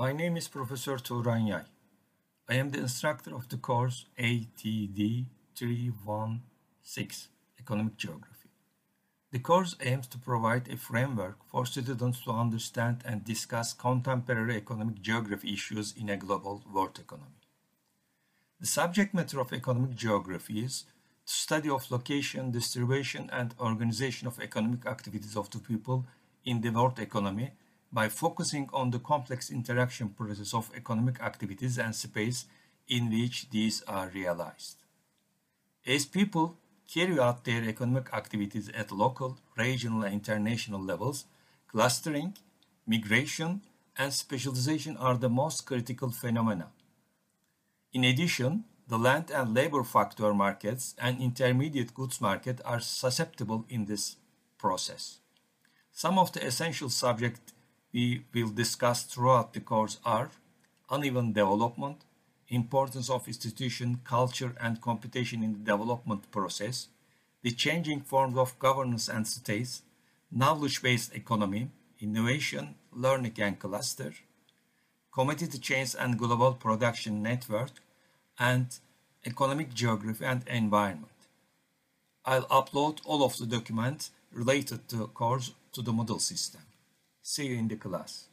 My name is Professor Turan Yay. I am the instructor of the course ATD 316 Economic Geography. The course aims to provide a framework for students to understand and discuss contemporary economic geography issues in a global world economy. The subject matter of economic geography is the study of location, distribution, and organization of economic activities of the people in the world economy by focusing on the complex interaction process of economic activities and space in which these are realized. As people carry out their economic activities at local, regional, and international levels, clustering, migration, and specialization are the most critical phenomena. In addition, the land and labor factor markets and intermediate goods market are susceptible in this process. Some of the essential subjects we will discuss throughout the course are uneven development, importance of institution, culture, and competition in the development process, the changing forms of governance and states, knowledge-based economy, innovation, learning and cluster, commodity chains and global production network, and economic geography and environment. I'll upload all of the documents related to the course to the Moodle system. See you in the class.